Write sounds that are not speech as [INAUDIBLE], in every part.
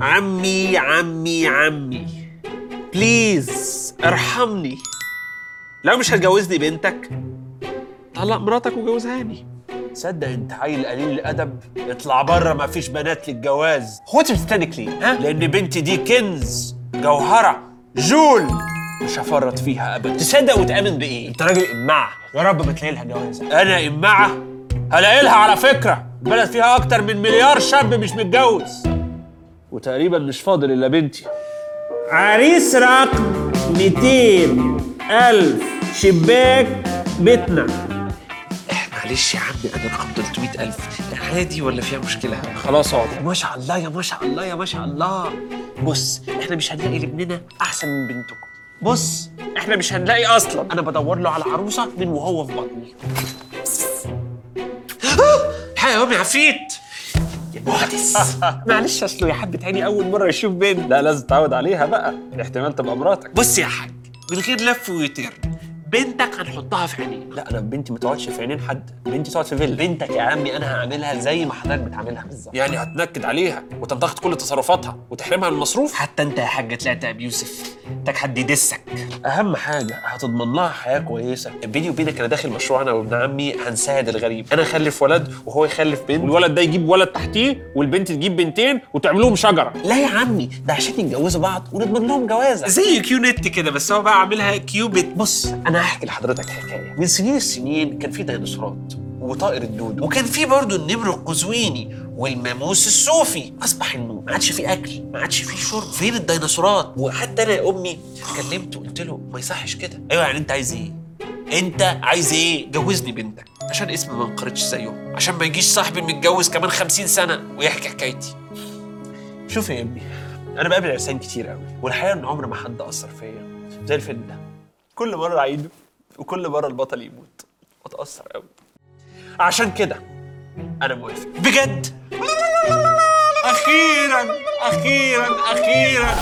عمي عمي عمي. بليز ارحمني. لو مش هتجوزني بنتك طلق مراتك وجوزهاني. تصدق انت عيل قليل الادب؟ اطلع بره ما فيش بنات للجواز. هو انت بتستنك ليه؟ ها؟ لأن بنتي دي كنز جوهرة جول. مش هفرط فيها ابدا. تصدق وتأمن بإيه؟ انت راجل امعه يا رب ما تلاقي لها جواز. أنا امعه هلاقي لها على فكرة. البلد فيها أكتر من مليار شاب مش متجوز. وتقريبا مش فاضل إلا بنتي. عريس رقم 200 ألف شباك بيتنا معلش يا عمي أنا رقم 300 ألف. عادي ولا فيها مشكلة؟ خلاص اقعد ما شاء الله يا ما شاء الله يا ما شاء الله. بص إحنا مش هنلاقي لابننا أحسن من بنتكم. بص إحنا مش هنلاقي أصلا. أنا بدور له على عروسة من وهو في بطني. [GASPS] الحقيقة يا امي عفريت. مهندس [LAUGHS] معلش اصله يا حبة عيني أول مرة أشوف بنت. لا لازم تتعود عليها بقى. احتمال تبقى مراتك. بص يا حاج من غير لف ويطير. بنتك هنحطها في عينينا لا أنا بنتي ما تقعدش في عينين حد بنتي تقعد في فيلا. بنتك يا عمي أنا هعملها زي ما حضرتك بتعملها. بالظبط. يعني هتنكد عليها وتنتقد كل تصرفاتها وتحرمها من المصروف حتى أنت يا حاج طلعت أبي يوسف تك حد يدسك. أهم حاجة هتضمن لها حياة كويسة. بيني وبينك أنا داخل مشروع أنا وابن عمي هنساعد الغريب. أنا أخلف ولد وهو يخلف بنت. والولد ده يجيب ولد تحتيه والبنت تجيب بنتين وتعملوهم شجرة. لا يا عمي ده عشان يتجوزوا بعض ونضمن لهم جوازة. زي كيو نت كده بس هو بقى عاملها كيوبت. بص أنا هحكي لحضرتك حكاية. من سنين السنين كان في ديناصورات وطائر الدود وكان في برضه النمر القزويني والماموس الصوفي. أصبح انه ما عادش في أكل ما عادش في شرب. فين الديناصورات؟ وحتى أنا يا أمي كلمته قلت له ما يصحش كده. أيوه يعني أنت عايز إيه؟ أنت عايز إيه؟ جوزني بنتك. عشان اسمي ما انقرضش زيه عشان ما يجيش صاحبي متجوز كمان خمسين سنة ويحكي حكايتي. شوف يا ابني أنا بقابل عرسان كتير قوي والحقيقة ان عمر ما حد أثر فيا زي الفيلم ده. كل مرة أعيده وكل مره البطل يموت. واتاثر قوي. عشان كده أنا موافق. بجد؟ أخيرا أخيرا أخيرا.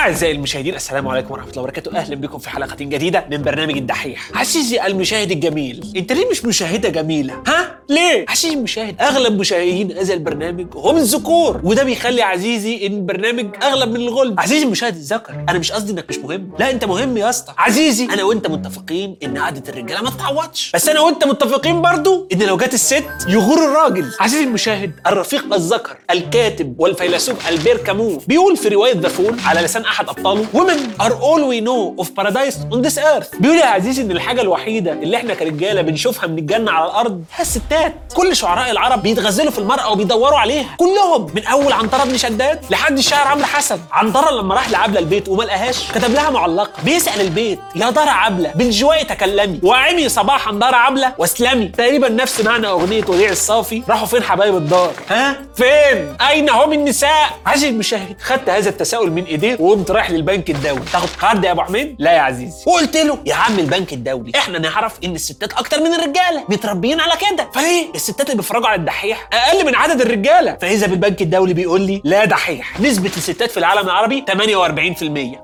أعزائي المشاهدين السلام عليكم ورحمة الله وبركاته. أهلا بكم في حلقة جديدة من برنامج الدحيح. عزيزي المشاهد الجميل. أنت ليه مش مشاهدة جميلة؟ ها؟ ليه؟ عزيزي المشاهد. أغلب مشاهدين هذا البرنامج هم الذكور وده بيخلي عزيزي إن البرنامج أغلب من الغلب. عزيزي المشاهد الذكر أنا مش قصدي إنك مش مهم. لا أنت مهم يا اسطى. عزيزي أنا وأنت متفقين إن قعدة الرجالة ما تتعوضش. بس أنا وأنت متفقين برضو إن لو جت الست يغور الراجل. عزيزي المشاهد الرفيق الذكر الكاتب والفيلسوف ألبير كامو بيقول في رواية ذا على لسان أحد أبطاله. Women are all we know of paradise on this earth. بيقول يا عزيزي إن الحاجة الوحيدة اللي إحنا كرجالة بنشوفها من الجنة على الأرض هي الستات. كل شعراء العرب بيتغزلوا في المرأة وبيدوروا عليها. كلهم من أول عنترة بن شداد لحد الشاعر عمرو حسن. عنترة لما راح لعبلة البيت وما لقاهاش كتب لها معلقة. بيسأل البيت يا دار عبلة بالجواء تكلمي. وعمي صباحا دار عبلة واسلمي. تقريبا نفس معنى أغنية وديع الصافي. راحوا فين حبايب الدار؟ ها؟ فين؟ أين هم النساء؟ عزيزي المشاهد. خدت هذا التساؤل من إيديه وقمت رايح للبنك الدولي. تاخد قرض يا أبو حميد؟ لا يا عزيزي. وقلت له يا عم البنك الدولي إحنا نعرف إن الستات أكتر من الرجالة متربيين على كده. فليه؟ الستات اللي بيفرجوا على الدحيح أقل من عدد الرجالة. فإذا بالبنك الدولي بيقول لي لا دحيح. نسبة الستات في العالم العربي 48% إيه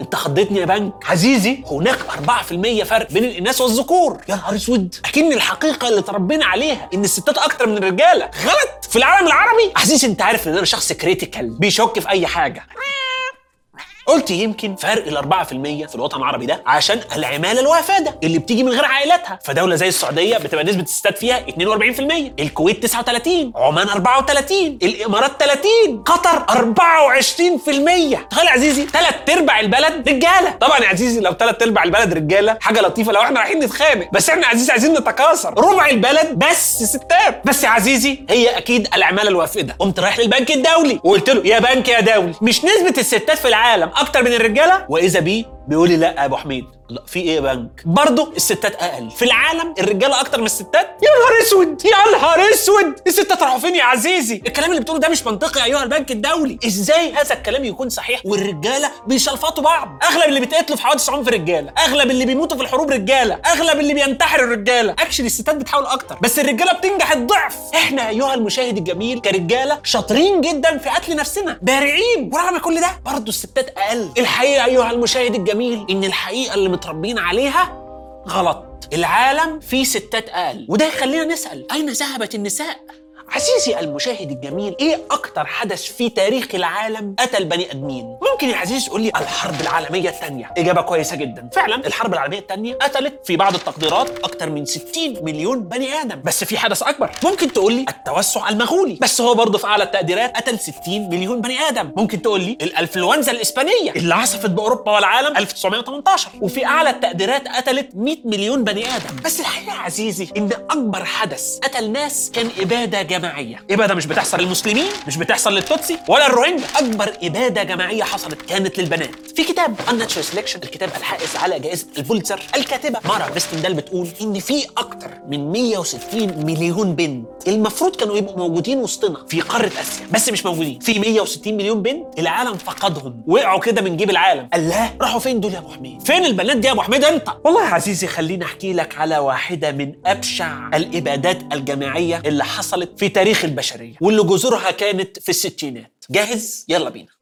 أنت خضتني يا بنك. عزيزي هناك 4% فرق بين الاناث والذكور. يا نهار أسود. أكن الحقيقة اللي تربينا عليها إن الستات أكتر من الرجالة. غلط. في العالم العربي. عزيزي أنت عارف إن أنا شخص critical بيشك في أي حاجة. قلت يمكن فرق ال 4% في الوطن العربي ده عشان العمالة الوافدة اللي بتيجي من غير عائلتها فدولة زي السعودية بتبقى نسبة الستات فيها 42% الكويت 39 عمان 34 الإمارات 30 قطر 24% تخيل يا عزيزي ثلاث ارباع البلد رجالة. طبعا يا عزيزي لو ثلاث ارباع البلد رجالة حاجة لطيفة لو إحنا رايحين نتخانق. بس إحنا يا عزيزي عايزين نتكاثر. ربع البلد بس ستات. بس يا عزيزي هي أكيد العمالة الوافدة. قمت رايح للبنك الدولي وقلت له يا بنك يا دولي. مش نسبة الستات في العالم. أكتر من الرجالة؟ وإذا بيه بيقول لي لا يا ابو حميد. لا في إيه يا بنك؟ برضه الستات أقل. في العالم الرجاله أكتر من الستات؟ يا نهار اسود! يا نهار اسود! الستات راحوا فين يا عزيزي! الكلام اللي بتقوله ده مش منطقي أيها البنك الدولي. إزاي هذا الكلام يكون صحيح والرجاله بيشلفطوا بعض؟ أغلب اللي بيتقتلوا في حوادث عنف رجاله أغلب اللي بيموتوا في الحروب رجاله. أغلب اللي بينتحر الرجاله. اكشلي الستات بتحاول أكتر. بس الرجاله بتنجح الضعف. إحنا أيها المشاهد الجميل كرجاله شاطرين جدا في قتل نفسنا. بارعين. ورغم كل ده. برضه الستات أقل. الحقيقة أيها المشاهد الجميل إن الحقيقة اللي متربيين عليها غلط. العالم فيه ستات أقل. وده يخلينا نسأل أين ذهبت النساء؟ عزيزي المشاهد الجميل إيه أكتر حدث في تاريخ العالم قتل بني أدمين؟ ممكن يا عزيزي تقول لي الحرب العالمية الثانية. إجابة كويسة جدا. فعلا الحرب العالمية الثانية قتلت في بعض التقديرات أكتر من 60 مليون بني آدم. بس في حدث أكبر. ممكن تقول لي التوسع المغولي. بس هو برضه في أعلى التقديرات قتل 60 مليون بني آدم. ممكن تقول لي الإنفلونزا الإسبانية اللي عصفت بأوروبا والعالم 1918 وفي أعلى التقديرات قتلت 100 مليون بني آدم. بس الحقيقة عزيزي إن أكبر حدث قتل ناس كان إبادة جماعية. إبادة مش بتحصل للمسلمين مش بتحصل للتوتسي ولا الروهينجا. أكبر إبادة جماعية حصلت كانت للبنات. في كتاب Unnatural Selection الكتاب الحائز على جائزة البولتزر الكاتبة مارا فيستندال بتقول إن في أكتر من 160 مليون بنت المفروض كانوا يبقوا موجودين وسطنا في قارة آسيا بس مش موجودين. في 160 مليون بنت العالم فقدهم. وقعوا كده من جيب العالم. الله! راحوا فين دول يا أبو حميد؟ فين البنات دي يا أبو حميد؟ انت والله يا عزيزي خليني أحكي لك على واحدة من أبشع الإبادات الجماعية اللي حصلت في تاريخ البشرية واللي جذورها كانت في الستينات. جاهز؟ يلا بينا.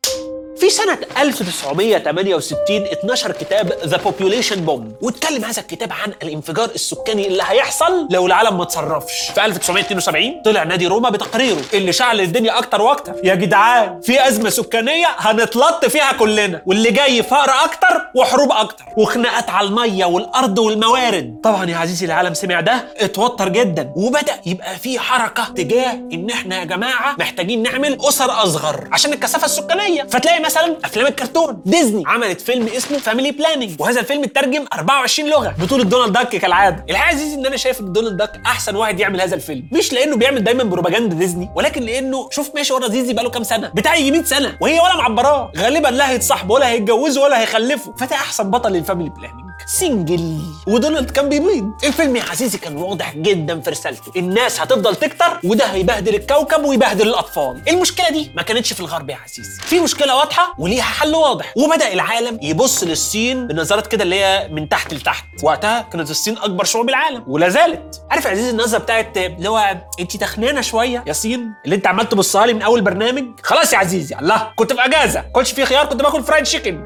في سنة 1968 اتنشر كتاب ذا Population بوم واتكلم هذا الكتاب عن الانفجار السكاني اللي هيحصل لو العالم ما تصرفش في 1972 طلع نادي روما بتقريره اللي شعل الدنيا أكتر وأكتر. يا جدعان في أزمة سكانية هنتلط فيها كلنا. واللي جاي فقر أكتر وحروب أكتر. وخناقات على المية والأرض والموارد. طبعا يا عزيزي العالم سمع ده اتوتر جدا. وبدأ يبقى في حركة تجاه إن إحنا يا جماعة محتاجين نعمل أسر أصغر عشان الكثافة السكانية. فتلاقي مثلا أفلام الكرتون ديزني. عملت فيلم اسمه Family Planning وهذا الفيلم اترجم 24 لغة. بطولة دونالد داك كالعادة. الحقيقة عزيزي إن أنا شايف إن دونالد داك أحسن واحد يعمل هذا الفيلم. مش لأنه بيعمل دايما بروباجندا ديزني ولكن لأنه شوف ماشي ورا ديزني بقاله كام سنة. بتاع يجي 100 سنة. وهي ولا معبراه. غالبا لا هيتصاحبوا ولا هيتجوزوا ولا هيخلفوا. فده أحسن بطل لل Family Planning single ودونالد كان بيبيض الفيلم يا عزيزي كان واضح جدا في رسالته الناس هتفضل تكتر وده هيبهدل الكوكب ويبهدل الأطفال. المشكلة دي ما كانتش في الغرب يا عزيزي. في مشكلة واضحة وليها حل واضح. وبدأ العالم يبص للصين بنظرات كده اللي هي من تحت لتحت. وقتها كانت الصين أكبر شعوب العالم. ولا زالت. عارف يا عزيزي النظرة بتاعت اللي هو انت تخنانة شوية يا صين؟ اللي انت عمال تبصها لي من أول برنامج؟ خلاص يا عزيزي الله. كنت في أجازة. كلش فيه خيار كنت باكل fried chicken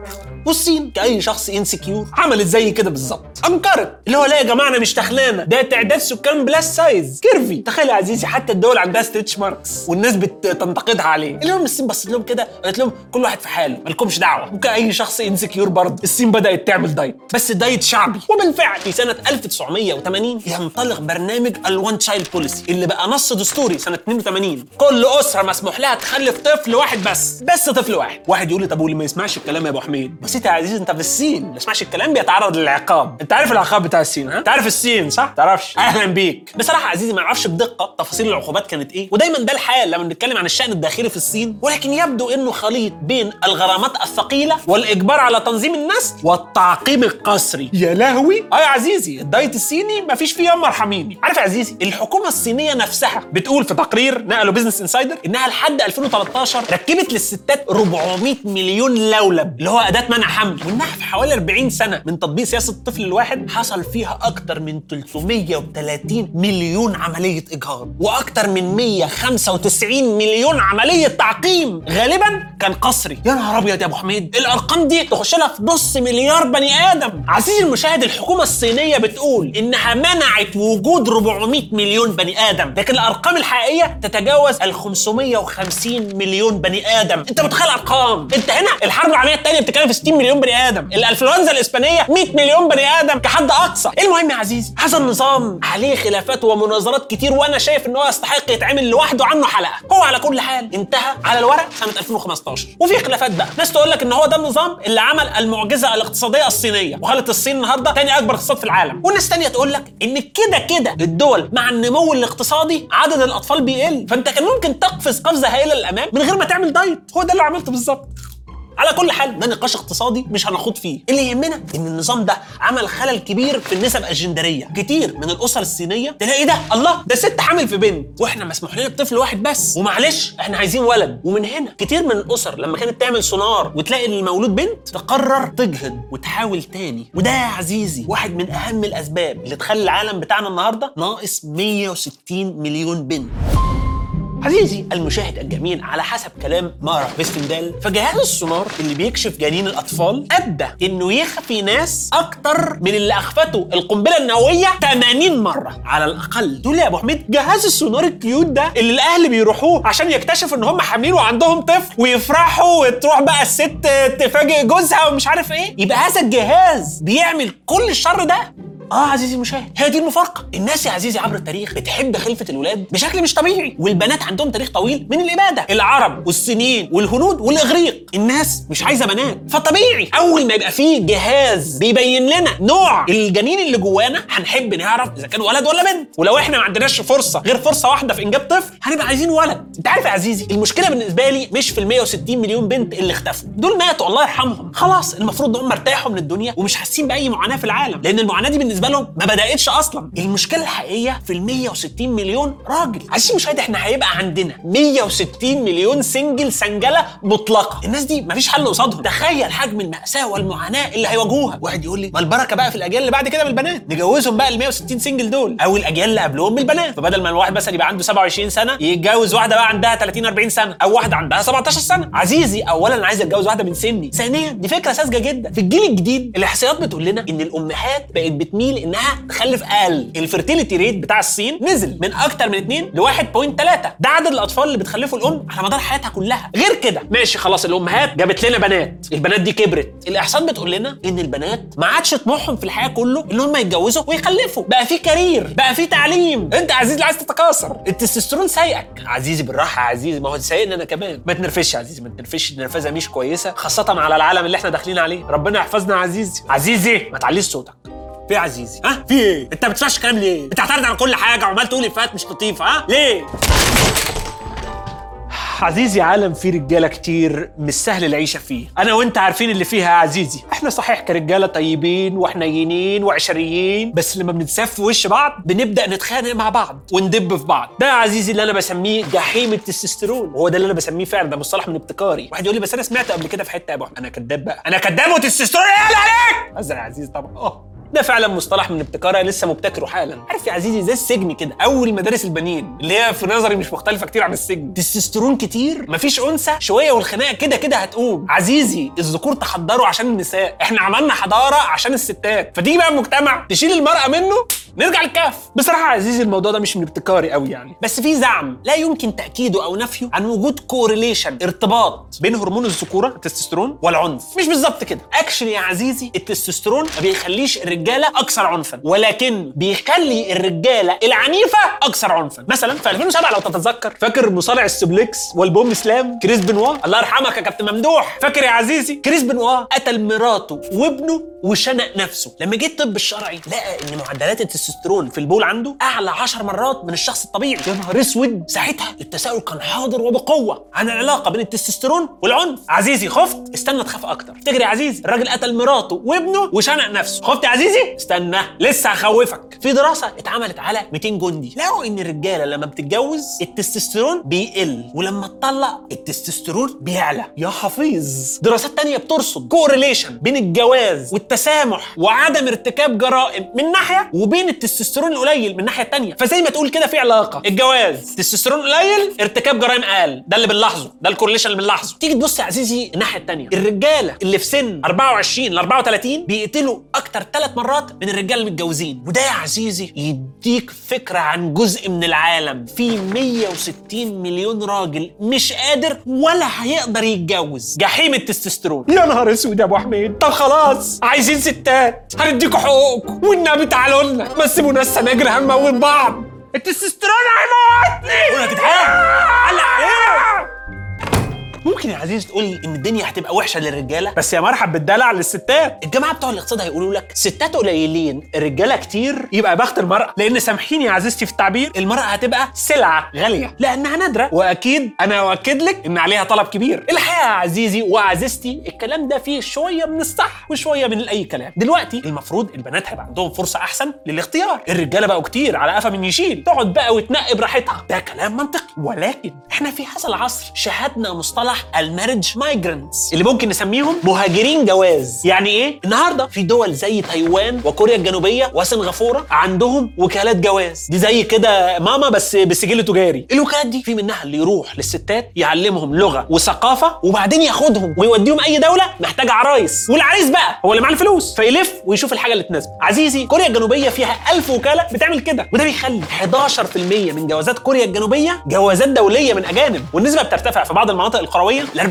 والصين كأي شخص insecure عملت زي كده بالظبط. أنكرت. اللي هو لا يا جماعة أنا مش تخنانة. ده تعداد سكان plus size curvy تخيل يا عزيزي حتى الدول عندها stretch marks والناس بتنتقدها عليه. اليوم الصين بصت لهم كده قالت لهم كل واحد في حاله. مالكمش دعوة. وكأي شخص insecure برضه. الصين بدأت تعمل diet بس diet شعبي. وبالفعل في سنة 1980 ينطلق برنامج ال one child policy اللي بقى نص دستوري سنة 82 كل أسرة مسموح لها تخلف طفل واحد بس. بس طفل واحد. واحد يقول لي طب واللي ما يسمعش الكلام يا أبو حميد؟ بس انت يا عزيزي انت في الصين. ما يسمعش الكلام بيتعرض للعقاب. انت عارف العقاب بتاع الصين ها؟ انت عارف الصين صح؟ تعرفش. أهلا بيك. بصراحة عزيزي ما أعرفش بدقة تفاصيل العقوبات كانت إيه ودايما ده الحال لما بنتكلم عن الشأن الداخلي في الصين ولكن يبدو إنه خليط بين الغرامات الثقيلة والإجبار على تنظيم النسل والتعقيم القسري. يا لهوي! أه يا عزيزي ال diet الصيني ما فيش فيه يوم ارحميني عارف يا عزيزي الحكومة الصينية نفسها بتقول في تقرير نقله Business Insider إنها لحد 2013 ركبت للستات 400 مليون لولب اللي هو أداة منع حمل وانها في حوالي 40 سنة من تطبيق سياسة الطفل الواحد حصل فيها أكتر من 330 مليون عملية إجهاض وأكتر من 195 مليون عملية تعقيم. غالبا كان قسري يا نهار أبيض يا أبو حميد. الأرقام دي تخش لها في نص مليار بني آدم. عزيزي المشاهد الحكومة الصينية بتقول إنها منعت وجود 400 مليون بني آدم لكن الأرقام الحقيقية تتجاوز ال 550 مليون بني آدم. أنت متخيل ارقام أنت هنا الحرب العالمية الثانية بتتكلم في 60 مليون بني آدم الانفلونزا الإسبانية 100 مليون بني آدم كحد أقصى. المهم يا عزيزي هذا النظام عليه خلافات ومناظرات كتير وأنا شايف إن هو يستحق يتعمل لوحده عنه حلقة. هو على كل حال انتهى على الورق سنة 2015 وفي خلافات بقى. ناس تقول لك إن هو ده النظام اللي عمل المعجزة الاقتصادية الصينية. وخلت الصين النهارده تاني أكبر اقتصاد في العالم؟ وناس تانية تقول لك إن كده كده الدول مع النمو الاقتصادي عدد الأطفال بيقل. فأنت كان ممكن تقفز قفزة هائلة للأمام من غير ما تعمل دايت. هو ده اللي عملته بالظبط. على كل حال ده نقاش اقتصادي مش هنخوض فيه. اللي يهمنا إن النظام ده عمل خلل كبير في النسب الجندرية. كتير من الأسر الصينية تلاقي ده الله ده ست حامل في بنت. وإحنا مسموح لنا بطفل واحد بس. ومعلش إحنا عايزين ولد. ومن هنا كتير من الأسر لما كانت تعمل سونار وتلاقي المولود بنت تقرر تجهض وتحاول تاني. وده يا عزيزي واحد من أهم الأسباب اللي تخلي العالم بتاعنا النهارده ناقص 160 مليون بنت. عزيزي المشاهد الجميل على حسب كلام مارا فيستندال فجهاز السونار اللي بيكشف جنين الأطفال أدى إنه يخفي ناس أكتر من اللي أخفته القنبلة النووية 80 مرة. على الأقل. تقول لي يا أبو حميد جهاز السونار ال cute ده اللي الأهل بيروحوه عشان يكتشفوا إن هم حاملين وعندهم طفل ويفرحوا وتروح بقى الست تفاجئ جوزها ومش عارف إيه؟ يبقى هذا الجهاز بيعمل كل الشر ده آه عزيزي المشاهد. هي دي المفارقة. الناس يا عزيزي عبر التاريخ بتحب خلفة الولاد بشكل مش طبيعي. والبنات عندهم تاريخ طويل من الإبادة. العرب والصينيين والهنود والإغريق. الناس مش عايزة بنات. فطبيعي. أول ما يبقى فيه جهاز بيبين لنا نوع الجنين اللي جوانا هنحب نعرف إذا كان ولد ولا بنت. ولو إحنا ما عندناش فرصة غير فرصة واحدة في إنجاب طفل هنبقى عايزين ولد. أنت عارف يا عزيزي المشكلة بالنسبة لي مش في ال 160 مليون بنت اللي اختفوا. دول ماتوا الله يرحمهم. خلاص المفروض إن هم ارتاحوا من الدنيا ومش حاسين بأي معاناة في العالم. لأن المعاناة دي بالنسبة لهم ما بدأتش أصلا. المشكلة الحقيقية في ال 160 مليون راجل. عزيزي المشاهد إحنا هيبقى عندنا 160 مليون single سنجلة مطلقة. الناس دي مفيش حل قصادهم. تخيل حجم المأساة والمعاناة اللي هيواجهوها. واحد يقول لي ما البركة بقى في الأجيال اللي بعد كده بالبنات نجوزهم بقى ال 160 single دول. أو الأجيال اللي قبلهم بالبنات فبدل ما الواحد مثلا يبقى عنده 27 سنة يتجوز واحدة بقى عندها 30 40 سنة. أو واحدة عندها 17 سنة. عزيزي اولا أنا عايز أتجوز واحدة من سني. ثانيا دي فكرة ساذجة جدا. في الجيل الجديد الإحصائيات بتقول لنا إن الأمهات بقت بتميل إنها تخلف أقل ال fertility rate بتاع الصين نزل من أكتر من 2 ل 1.3 ده عدد الأطفال اللي بتخلفه الأم على مدار حياتها كلها. غير كده ماشي خلاص الأمهات جابت لنا بنات. البنات دي كبرت. الإحصاءات بتقول لنا إن البنات ما عادش طموحهم في الحياة كله إن هم يتجوزوا ويخلفوا. بقى في career بقى في تعليم. أنت يا عزيزي اللي عايز تتكاثر. التستوستيرون سايقك. عزيزي بالراحة عزيزي ما هو سايقني أنا كمان. ما تنرفزش يا عزيزي ما تنرفزش. دي نرفزه مش كويسة خاصة على العالم اللي إحنا داخلين عليه. ربنا يحفظنا عزيزي. عزيزي ما تعليش صوتك. في يا عزيزي؟ ها؟ في إيه؟ انت ما بتسمعش كلام ليه؟ بتعترض على كل حاجة وعمال تقول افات مش لطيفة ها؟ ليه؟ عزيزي عالم فيه رجالة كتير مش سهل العيشة فيه. أنا وأنت عارفين اللي فيها يا عزيزي. إحنا صحيح كرجالة طيبين وحنينين وعشريين بس لما بنتسف في وش بعض بنبدأ نتخانق مع بعض وندب في بعض. ده يا عزيزي اللي أنا بسميه جحيم التستوستيرون. هو ده اللي أنا بسميه فعلا ده مصطلح من ابتكاري. واحد يقول لي بس أنا سمعته قبل كده في حتة يا أبو. أنا كداب بقى. أنا كداب وتستوستيرون! يا عليك؟ ازرق يا عزيزي طبعا. آه ده فعلا مصطلح من ابتكاري لسه مبتكره حالا. عارف يا عزيزي زي السجن كده أول مدارس البنين اللي هي في نظري مش مختلفة كتير عن السجن. تستوستيرون كتير؟ مفيش أنثى شوية والخناقة كده كده هتقوم. عزيزي الذكور تحضروا عشان النساء. إحنا عملنا حضارة عشان الستات. فتيجي بقى المجتمع تشيل المرأة منه؟ نرجع للكهف. بصراحة يا عزيزي الموضوع ده مش من ابتكاري قوي يعني. بس في زعم لا يمكن تأكيده أو نفيه عن وجود correlation ارتباط بين هرمون الذكورة التستوستيرون والعنف. مش بالظبط كده. اكشن يا عزيزي التستوستيرون ما بيخليش الرجالة أكثر عنفا ولكن بيخلي الرجالة العنيفة أكثر عنفا. مثلا في 2007 لو تتذكر. فاكر مصارع ال suplex وال boom slam كريس بنوا الله يرحمك يا كابتن ممدوح. فاكر يا عزيزي؟ كريس بنوا قتل مراته وابنه وشنق نفسه. لما جه الطب الشرعي لقى إن معدلات التستوستيرون في البول عنده أعلى 10 مرات من الشخص الطبيعي. يا نهار أسود. ساعتها التساؤل كان حاضر وبقوة عن العلاقة بين التستوستيرون والعنف. عزيزي خفت؟ استنى تخاف أكتر. افتكر يا عزيزي الراجل قتل مراته وابنه وشنق نفسه. خفت يا عزيزي؟ استنى لسه هخوفك. في دراسة اتعملت على 200 جندي. لقوا إن الرجالة لما بتتجوز التستوستيرون بيقل ولما تطلق التستوستيرون بيعلى. يا حفيظ. دراسات تانية بترصد correlation بين الجواز والتسامح وعدم ارتكاب جرائم من ناحية وبين التستوستيرون القليل من الناحية التانية. فزي ما تقول كده في علاقة. الجواز. تستوستيرون قليل ارتكاب جرائم أقل. ده اللي بنلاحظه. ده الكورليشن اللي بنلاحظه. تيجي تبص يا عزيزي الناحية التانية. الرجالة اللي في سن 24 ل 34 بيقتلوا أكتر ثلاث مرات من الرجاله المتجوزين. وده يا عزيزي يديك فكرة عن جزء من العالم. في 160 مليون راجل مش قادر ولا هيقدر يتجوز. جحيم التستوستيرون. يا نهار أسود يا أبو حميد. طب خلاص عايزين ستات. هنديكوا حقوقكم. والنبي تعالوا لنا. ما تسيبونا السناجر هنموت بعض. التستوستيرون هيموتني عزيز تقول لي إن الدنيا هتبقى وحشة للرجالة؟ بس يا مرحب بالدلع للستات. الجماعة بتوع الاقتصاد هيقولوا لك ستات قليلين الرجالة كتير. يبقى بخت المرأة. لأن سامحيني يا عزيزتي في التعبير المرأة هتبقى سلعة غالية لأنها نادرة. وأكيد أنا أؤكد لك إن عليها طلب كبير. الحقيقة يا عزيزي وعزيزتي الكلام ده فيه شوية من الصح وشوية من أي كلام. دلوقتي المفروض البنات هيبقى عندهم فرصة أحسن للاختيار. الرجالة بقوا كتير على قفا من يشيل. تقعد بقى وتنقي براحتها. ده كلام منطقي. ولكن إحنا في هذا العصر مصطلح مصطلح ال marriage migrants اللي ممكن نسميهم مهاجرين جواز. يعني إيه؟ النهارده في دول زي تايوان وكوريا الجنوبية وسنغافوره عندهم وكالات جواز. دي زي كده ماما بس بسجل تجاري. الوكالات دي في منها اللي يروح للستات يعلمهم لغة وثقافة وبعدين ياخدهم ويوديهم أي دولة محتاجة عرايس. والعريس بقى هو اللي معاه الفلوس. فيلف ويشوف الحاجة اللي تناسبه. عزيزي كوريا الجنوبية فيها 1000 وكالة بتعمل كده. وده بيخلي 11% من جوازات كوريا الجنوبية جوازات دولية من أجانب. والنسبة بترتفع في بعض المناطق القرويه ل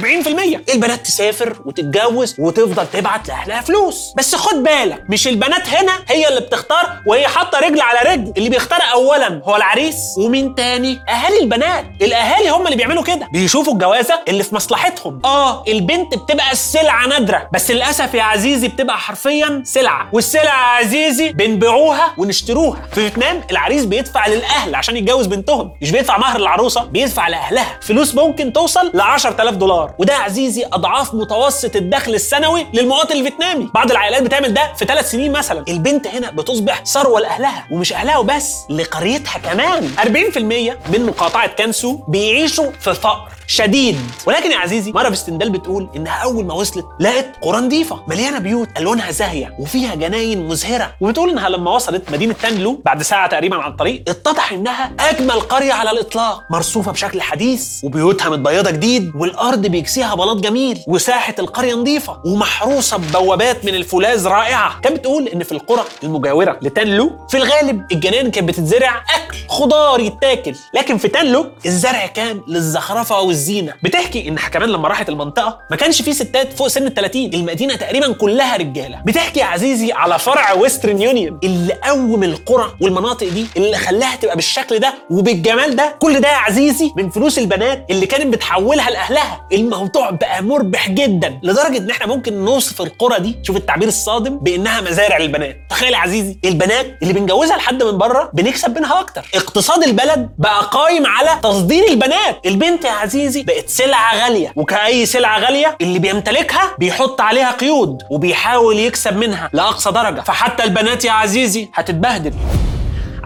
40% البنات تسافر وتتجوز وتفضل تبعت لأهلها فلوس؟ بس خد بالك مش البنات هنا هي اللي بتختار وهي حاطة رجل على رجل. اللي بيختار اولا هو العريس ومين تاني؟ أهالي البنات. الأهالي هم اللي بيعملوا كده. بيشوفوا الجوازة اللي في مصلحتهم. آه البنت بتبقى السلعة نادرة بس للأسف يا عزيزي بتبقى حرفيا سلعة. والسلعة يا عزيزي بنبيعوها ونشتروها. في فيتنام العريس بيدفع للأهل عشان يتجوز بنتهم مش بيدفع مهر العروسة بيدفع لأهلها. فلوس ممكن توصل ل 10000 دولار. وده يا عزيزي أضعاف متوسط الدخل السنوي للمواطن الفيتنامي. بعض العائلات بتعمل ده في ثلاث سنين مثلا. البنت هنا بتصبح ثروة لأهلها ومش أهلها وبس لقريتها كمان. 40% من مقاطعة كانسو بيعيشوا في فقر. شديد. ولكن يا عزيزي مارا هفستندال بتقول إنها أول ما وصلت لقت قرى نظيفة مليانة بيوت ألوانها زاهية وفيها جناين مزهرة. وبتقول إنها لما وصلت مدينة تانلو بعد ساعة تقريبا على الطريق اتضح إنها أجمل قرية على الإطلاق مرصوفة بشكل حديث وبيوتها متبيضة جديد والأرض بيكسيها بلاط جميل وساحة القرية نظيفة ومحروسة ببوابات من الفولاذ رائعة. كانت بتقول إن في القرى المجاورة لتانلو في الغالب الجنان كانت بتتزرع أكل خضار يتاكل. لكن في تانلو الزرع كان للزخرفة والزينه بتحكي انها كمان لما راحت المنطقة ما كانش في ستات فوق سن ال 30 المدينة تقريبا كلها رجالة. بتحكي يا عزيزي على فرع ويسترن يونيون اللي قوم القرى والمناطق دي اللي خلاها تبقى بالشكل ده وبالجمال ده. كل ده يا عزيزي من فلوس البنات اللي كانت بتحولها لأهلها. الموضوع بقى مربح جدا. لدرجة إن إحنا ممكن نوصف القرى دي شوف التعبير الصادم بإنها مزارع للبنات. تخيل يا عزيزي البنات اللي بنجوزها لحد من بره بنكسب منها أكتر. اقتصاد البلد بقى قايم على تصدير البنات. البنت يا عزيزي بقت سلعة غالية. وكأي سلعة غالية اللي بيمتلكها بيحط عليها قيود وبيحاول يكسب منها لأقصى درجة. فحتى البنات يا عزيزي هتتبهدل.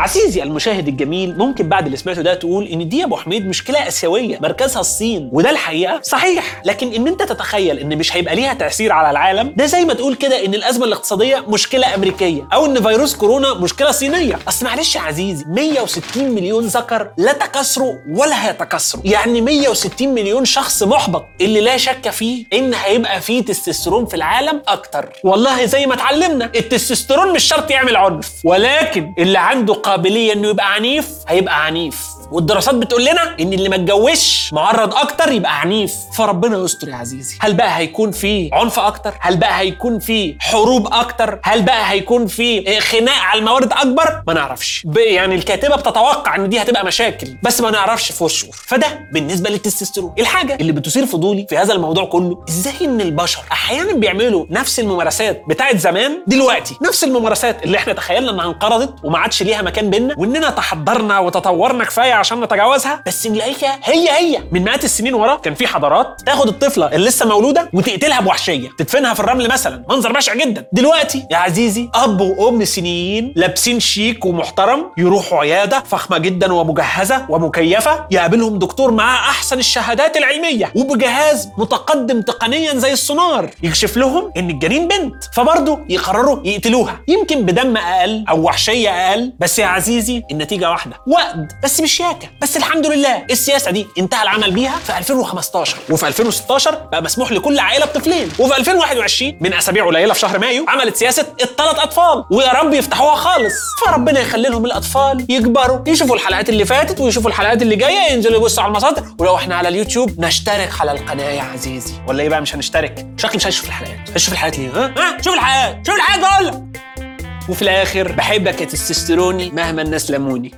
عزيزي المشاهد الجميل ممكن بعد اللي سمعته ده تقول إن دي يا أبو حميد مشكله آسيوية مركزها الصين وده الحقيقة صحيح لكن إن أنت تتخيل إن مش هيبقى ليها تأثير على العالم ده زي ما تقول كده إن الأزمة الاقتصادية مشكله أمريكية أو إن فيروس كورونا مشكله صينية. أصل معلش يا عزيزي 160 مليون ذكر لا تكاثروا ولا هيتكاثروا. يعني 160 مليون شخص محبط اللي لا شك فيه إن هيبقى فيه تستوستيرون في العالم أكتر. والله زي ما اتعلمنا التستوستيرون مش شرط يعمل عنف ولكن اللي عنده قابلية إنه يبقى عنيف هيبقى عنيف. والدراسات بتقول لنا إن اللي ما اتجوزش معرض أكتر يبقى عنيف. فربنا يستر يا عزيزي. هل بقى هيكون في عنف أكتر؟ هل بقى هيكون في حروب أكتر؟ هل بقى هيكون في خناق على الموارد أكبر؟ ما نعرفش. يعني الكاتبة بتتوقع إن دي هتبقى مشاكل بس ما نعرفش في وشه فده بالنسبة للتستوستيرون. الحاجة اللي بتثير فضولي في هذا الموضوع كله إزاي إن البشر أحيانا بيعملوا نفس الممارسات بتاعت زمان دلوقتي؟ نفس الممارسات اللي إحنا تخيلنا إنها انقرضت وما عادش ليها مكان بينا وإننا تحضرنا وتطورنا كفاية عشان نتجاوزها. بس نلاقيها هي هي. من مئات السنين ورا كان في حضارات تاخد الطفلة اللي لسه مولودة وتقتلها بوحشية تدفنها في الرمل مثلا. منظر بشع جدا. دلوقتي يا عزيزي أب وأم صينيين لابسين شيك ومحترم يروحوا عيادة فخمة جدا ومجهزة ومكيفة يقابلهم دكتور معاه أحسن الشهادات العلمية وبجهاز متقدم تقنيا زي السونار يكشف لهم إن الجنين بنت فبرضه يقرروا يقتلوها. يمكن بدم أقل أو وحشية أقل بس يا عزيزي النتيجة واحدة. وقد بس مش ياكه بس الحمد لله. السياسة دي انتهى العمل بيها في 2015 وفي 2016 بقى مسموح لكل عائلة بطفلين. وفي 2021 من أسابيع قليلة في شهر مايو عملت سياسة الثلاث أطفال. ويا رب يفتحوها خالص. فربنا يخلي لهم الأطفال يكبروا يشوفوا الحلقات اللي فاتت ويشوفوا الحلقات اللي جاية. ينزلوا يبصوا على المصادر. ولو إحنا على اليوتيوب نشترك على القناة يا عزيزي. ولا إيه بقى؟ مش هنشترك. شكلي مش هشوف الحلقات. هشوف الحلقات ليه؟ ها؟ ها؟ شوف الحلقات. شوف الحلقات وفي الآخر بحبك يا تستوستيروني مهما الناس لموني.